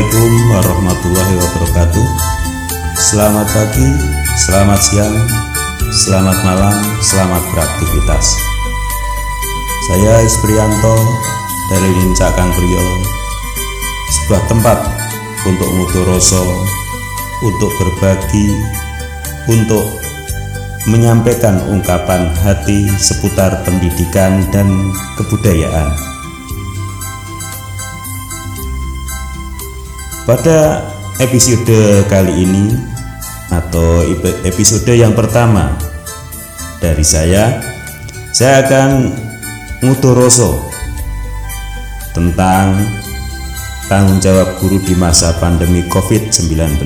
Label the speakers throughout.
Speaker 1: Assalamualaikum warahmatullahi wabarakatuh Selamat pagi, selamat siang, selamat malam, selamat beraktivitas Saya Isprianto dari Lincakan Prio Sebuah tempat untuk rasa, untuk berbagi, untuk menyampaikan ungkapan hati seputar pendidikan dan kebudayaan. Pada episode kali ini atau episode yang pertama dari saya, saya akan ngutoroso tentang tanggung jawab guru di masa pandemi COVID-19.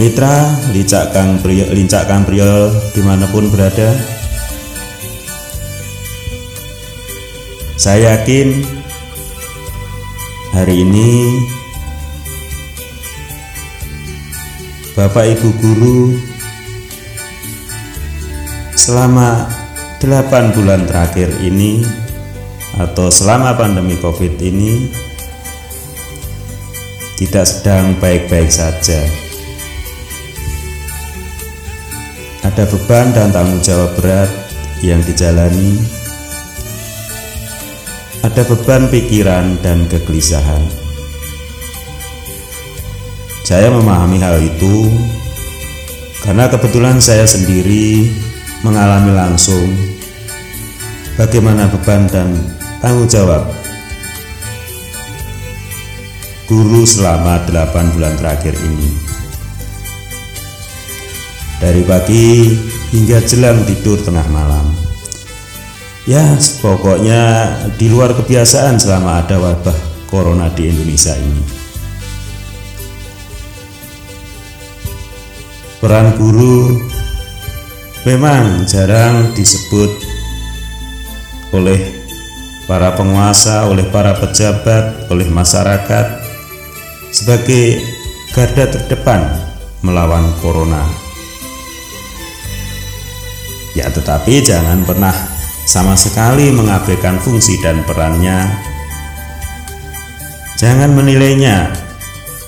Speaker 1: Mitra Lincak Kang Priyo, Lincak Kang Priyo di mana pun berada Saya yakin hari ini Bapak Ibu Guru selama 8 bulan terakhir ini atau selama pandemi Covid ini tidak sedang baik-baik saja. Ada beban dan tanggung jawab berat yang dijalani. Ada beban pikiran dan kegelisahan. Saya memahami hal itu karena kebetulan saya sendiri mengalami langsung bagaimana beban dan tanggung jawab guru selama 8 bulan terakhir ini dari pagi hingga jelang tidur tengah malam. Ya, pokoknya di luar kebiasaan selama ada wabah corona di Indonesia ini. Peran guru memang jarang disebut oleh para penguasa, oleh para pejabat, oleh masyarakat sebagai garda terdepan melawan corona. Ya tetapi jangan pernah sama sekali mengabaikan fungsi dan perannya. Jangan menilainya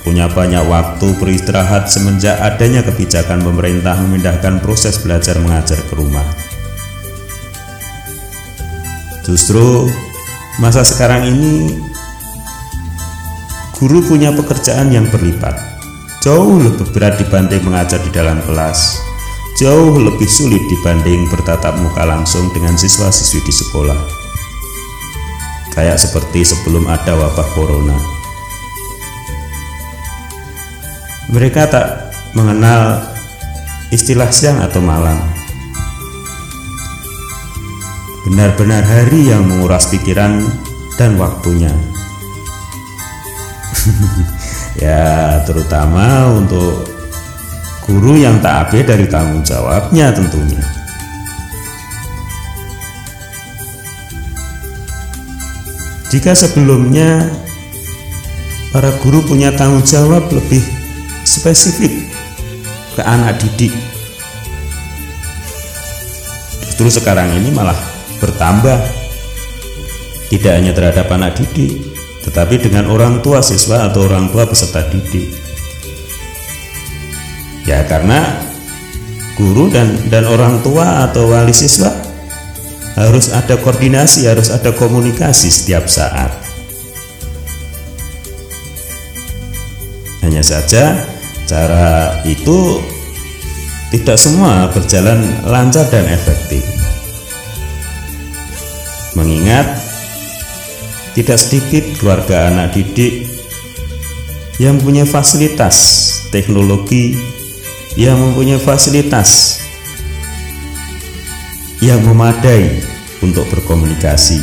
Speaker 1: punya banyak waktu beristirahat semenjak adanya kebijakan pemerintah memindahkan proses belajar mengajar ke rumah. Justru masa sekarang ini guru punya pekerjaan yang berlipat, jauh lebih berat dibanding mengajar di dalam kelas jauh lebih sulit dibanding bertatap muka langsung dengan siswa-siswi di sekolah. Kayak seperti sebelum ada wabah corona. Mereka tak mengenal istilah siang atau malam. Benar-benar hari yang menguras pikiran dan waktunya. ya, terutama untuk guru yang tak abe dari tanggung jawabnya tentunya. Jika sebelumnya para guru punya tanggung jawab lebih spesifik ke anak didik, justru sekarang ini malah bertambah tidak hanya terhadap anak didik, tetapi dengan orang tua siswa atau orang tua peserta didik. Ya karena guru dan dan orang tua atau wali siswa harus ada koordinasi, harus ada komunikasi setiap saat. Hanya saja cara itu tidak semua berjalan lancar dan efektif. Mengingat tidak sedikit keluarga anak didik yang punya fasilitas teknologi yang mempunyai fasilitas yang memadai untuk berkomunikasi.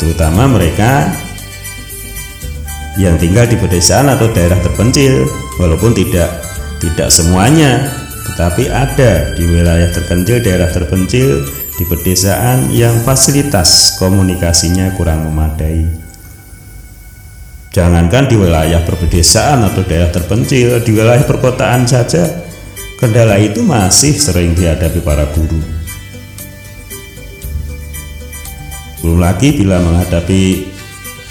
Speaker 1: Terutama mereka yang tinggal di pedesaan atau daerah terpencil walaupun tidak tidak semuanya tetapi ada di wilayah terpencil daerah terpencil di pedesaan yang fasilitas komunikasinya kurang memadai Jangankan di wilayah perbedesaan atau daerah terpencil, di wilayah perkotaan saja kendala itu masih sering dihadapi para guru. Belum lagi bila menghadapi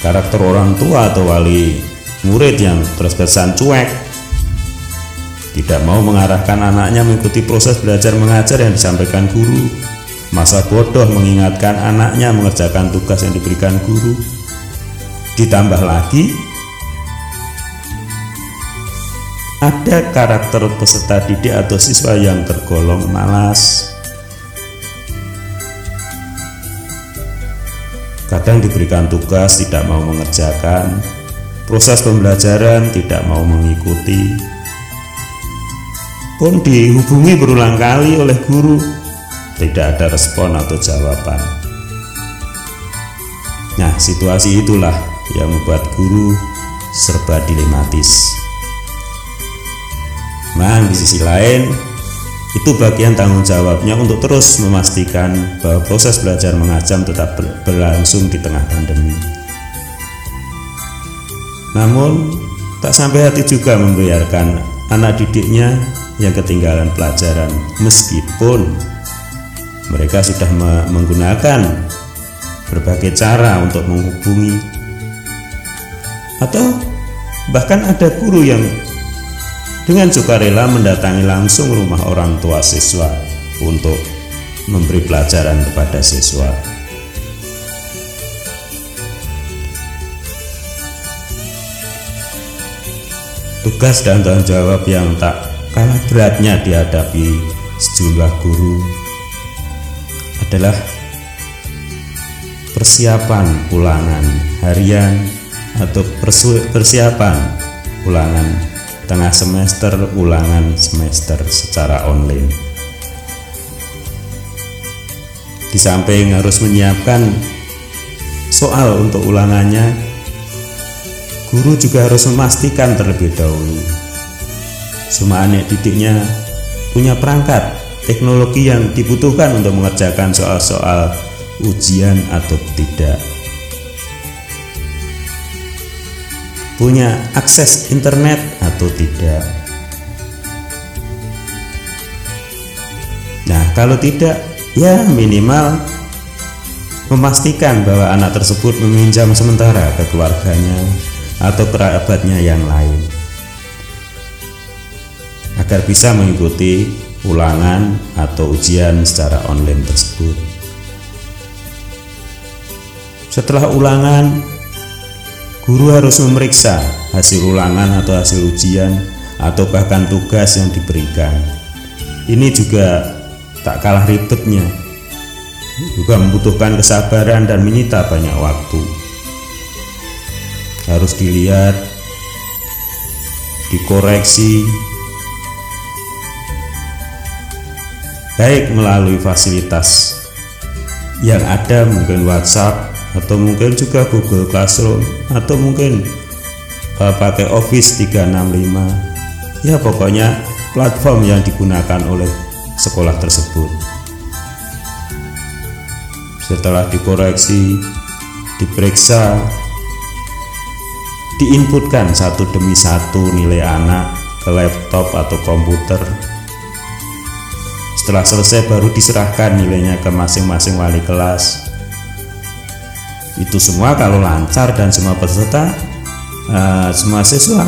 Speaker 1: karakter orang tua atau wali murid yang terkesan cuek, tidak mau mengarahkan anaknya mengikuti proses belajar mengajar yang disampaikan guru, masa bodoh mengingatkan anaknya mengerjakan tugas yang diberikan guru. Ditambah lagi, ada karakter peserta didik atau siswa yang tergolong malas. Kadang diberikan tugas tidak mau mengerjakan, proses pembelajaran tidak mau mengikuti. Pun dihubungi berulang kali oleh guru, tidak ada respon atau jawaban. Nah, situasi itulah yang membuat guru serba dilematis. Nah, di sisi lain, itu bagian tanggung jawabnya untuk terus memastikan bahwa proses belajar mengajar tetap berlangsung di tengah pandemi. Namun, tak sampai hati juga membiarkan anak didiknya yang ketinggalan pelajaran meskipun mereka sudah menggunakan berbagai cara untuk menghubungi atau bahkan ada guru yang dengan sukarela mendatangi langsung rumah orang tua siswa untuk memberi pelajaran kepada siswa. Tugas dan tanggung jawab yang tak kalah beratnya dihadapi sejumlah guru adalah persiapan ulangan harian atau persiapan ulangan tengah semester ulangan semester secara online. Di samping harus menyiapkan soal untuk ulangannya, guru juga harus memastikan terlebih dahulu semua anak didiknya punya perangkat teknologi yang dibutuhkan untuk mengerjakan soal-soal ujian atau tidak. Punya akses internet atau tidak. Nah, kalau tidak, ya minimal memastikan bahwa anak tersebut meminjam sementara ke keluarganya atau kerabatnya yang lain agar bisa mengikuti ulangan atau ujian secara online tersebut. Setelah ulangan, Guru harus memeriksa hasil ulangan atau hasil ujian atau bahkan tugas yang diberikan. Ini juga tak kalah ribetnya. Juga membutuhkan kesabaran dan menyita banyak waktu. Harus dilihat, dikoreksi, baik melalui fasilitas yang ada mungkin WhatsApp atau mungkin juga Google Classroom. Atau mungkin uh, pakai Office 365 ya pokoknya platform yang digunakan oleh sekolah tersebut. Setelah dikoreksi diperiksa diinputkan satu demi satu nilai anak ke laptop atau komputer. Setelah selesai baru diserahkan nilainya ke masing-masing wali kelas itu semua kalau lancar dan semua peserta uh, semua siswa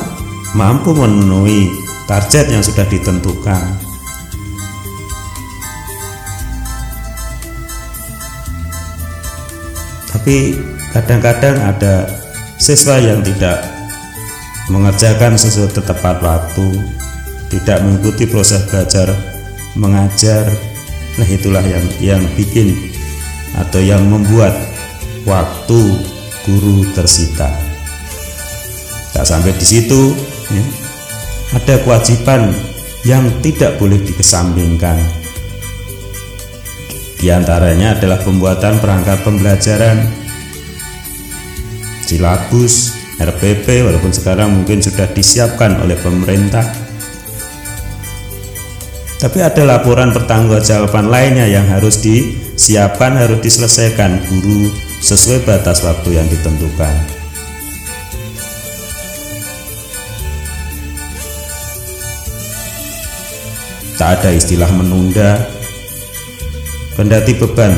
Speaker 1: mampu memenuhi target yang sudah ditentukan. Tapi kadang-kadang ada siswa yang tidak mengerjakan sesuai tepat waktu tidak mengikuti proses belajar mengajar. Nah itulah yang yang bikin atau yang membuat waktu guru tersita. Tak sampai di situ, ya, ada kewajiban yang tidak boleh dikesampingkan. Di antaranya adalah pembuatan perangkat pembelajaran, silabus, RPP, walaupun sekarang mungkin sudah disiapkan oleh pemerintah. Tapi ada laporan pertanggungjawaban lainnya yang harus disiapkan, harus diselesaikan guru sesuai batas waktu yang ditentukan. Tak ada istilah menunda, kendati beban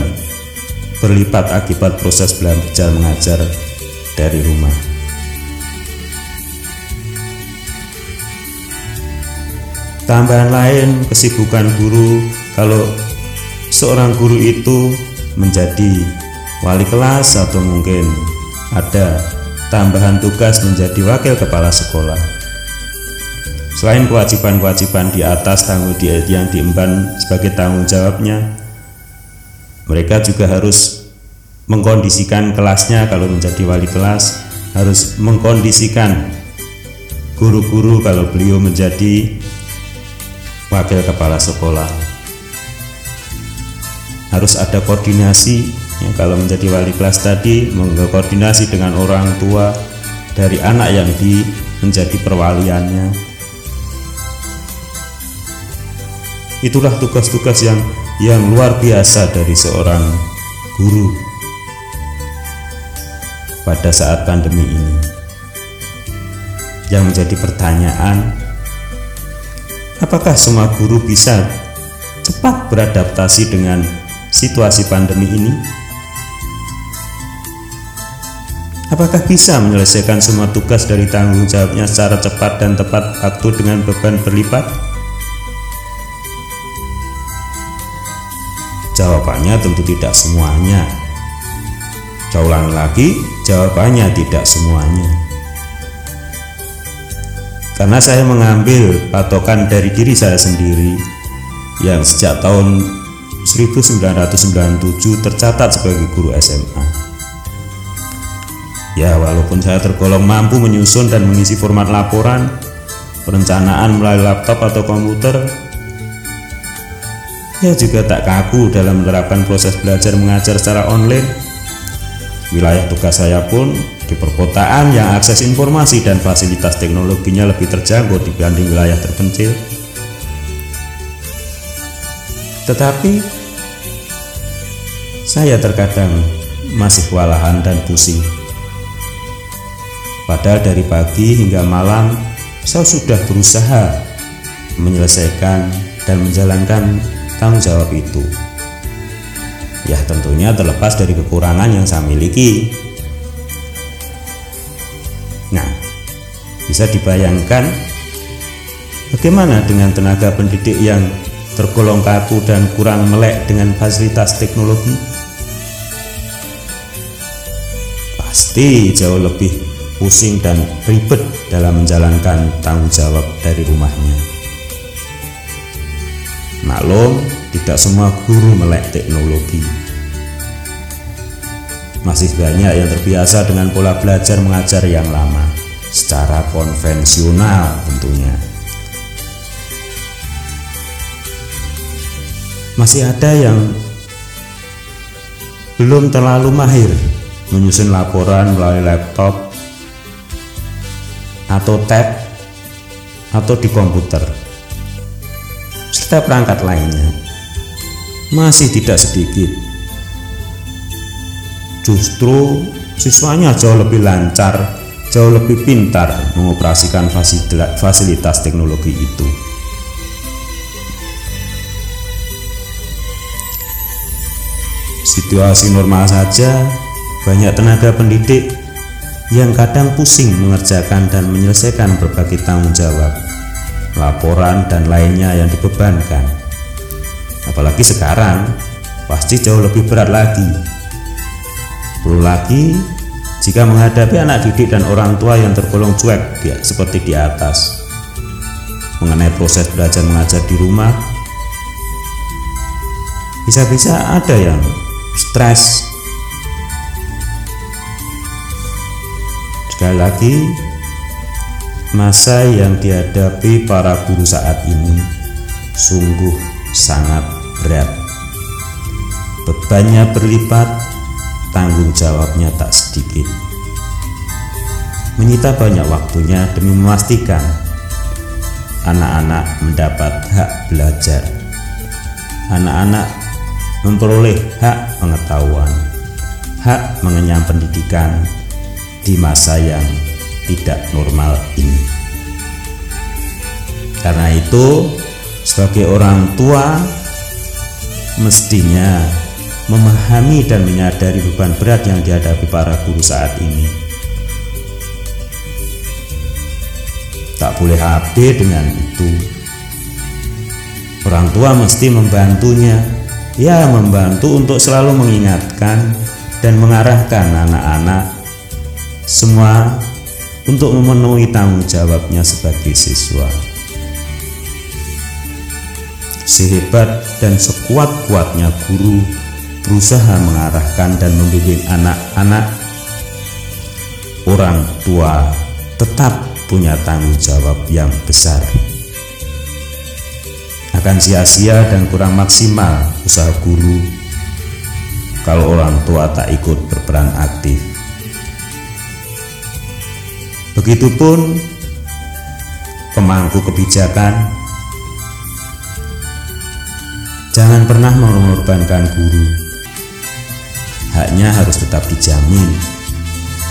Speaker 1: berlipat akibat proses belajar mengajar dari rumah. Tambahan lain kesibukan guru kalau seorang guru itu menjadi wali kelas atau mungkin ada tambahan tugas menjadi wakil kepala sekolah. Selain kewajiban-kewajiban di atas tanggung di yang diemban sebagai tanggung jawabnya, mereka juga harus mengkondisikan kelasnya kalau menjadi wali kelas, harus mengkondisikan guru-guru kalau beliau menjadi wakil kepala sekolah harus ada koordinasi ya, kalau menjadi wali kelas tadi mengkoordinasi dengan orang tua dari anak yang di menjadi perwaliannya itulah tugas-tugas yang yang luar biasa dari seorang guru pada saat pandemi ini yang menjadi pertanyaan Apakah semua guru bisa cepat beradaptasi dengan situasi pandemi ini? Apakah bisa menyelesaikan semua tugas dari tanggung jawabnya secara cepat dan tepat waktu dengan beban berlipat? Jawabannya tentu tidak semuanya. Saya lagi, jawabannya tidak semuanya karena saya mengambil patokan dari diri saya sendiri yang sejak tahun 1997 tercatat sebagai guru SMA. Ya, walaupun saya tergolong mampu menyusun dan mengisi format laporan, perencanaan melalui laptop atau komputer, ya juga tak kaku dalam menerapkan proses belajar mengajar secara online. Wilayah tugas saya pun di perkotaan yang akses informasi dan fasilitas teknologinya lebih terjangkau dibanding wilayah terpencil. Tetapi saya terkadang masih kewalahan dan pusing. Padahal dari pagi hingga malam saya sudah berusaha menyelesaikan dan menjalankan tanggung jawab itu. Ya tentunya terlepas dari kekurangan yang saya miliki Nah, bisa dibayangkan bagaimana dengan tenaga pendidik yang tergolong kaku dan kurang melek dengan fasilitas teknologi? Pasti jauh lebih pusing dan ribet dalam menjalankan tanggung jawab dari rumahnya. Maklum, tidak semua guru melek teknologi masih banyak yang terbiasa dengan pola belajar mengajar yang lama secara konvensional tentunya. Masih ada yang belum terlalu mahir menyusun laporan melalui laptop atau tab atau di komputer serta perangkat lainnya masih tidak sedikit justru siswanya jauh lebih lancar, jauh lebih pintar mengoperasikan fasilitas teknologi itu. Situasi normal saja, banyak tenaga pendidik yang kadang pusing mengerjakan dan menyelesaikan berbagai tanggung jawab, laporan, dan lainnya yang dibebankan. Apalagi sekarang, pasti jauh lebih berat lagi Perlu lagi jika menghadapi anak didik dan orang tua yang tergolong cuek seperti di atas. Mengenai proses belajar mengajar di rumah, bisa-bisa ada yang stres. Sekali lagi, masa yang dihadapi para guru saat ini sungguh sangat berat. Bebannya berlipat tanggung jawabnya tak sedikit. Menyita banyak waktunya demi memastikan anak-anak mendapat hak belajar. Anak-anak memperoleh hak pengetahuan, hak mengenyam pendidikan di masa yang tidak normal ini. Karena itu, sebagai orang tua, mestinya memahami dan menyadari beban berat yang dihadapi para guru saat ini. Tak boleh HP dengan itu. Orang tua mesti membantunya, ya membantu untuk selalu mengingatkan dan mengarahkan anak-anak semua untuk memenuhi tanggung jawabnya sebagai siswa. Sehebat dan sekuat-kuatnya guru berusaha mengarahkan dan membimbing anak-anak, orang tua tetap punya tanggung jawab yang besar. Akan sia-sia dan kurang maksimal usaha guru kalau orang tua tak ikut berperan aktif. Begitupun pemangku kebijakan Jangan pernah mengorbankan guru. Haknya harus tetap dijamin.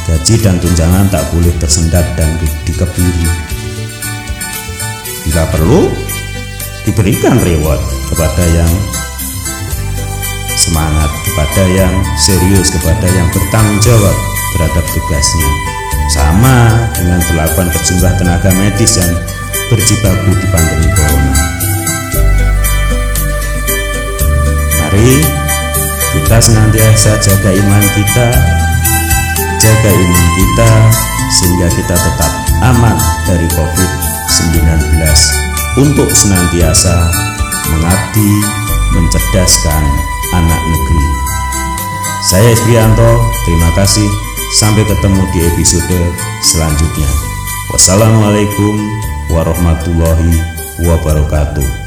Speaker 1: Gaji dan tunjangan tak boleh tersendat dan dikebiri. Bila perlu, diberikan reward kepada yang semangat, kepada yang serius, kepada yang bertanggung jawab terhadap tugasnya. Sama dengan perlakuan sejumlah tenaga medis yang berjibaku di pandemi corona. Mari kita senantiasa jaga iman kita, jaga iman kita sehingga kita tetap aman dari COVID-19 untuk senantiasa mengabdi, mencerdaskan anak negeri. Saya Esprianto, terima kasih. Sampai ketemu di episode selanjutnya. Wassalamualaikum warahmatullahi wabarakatuh.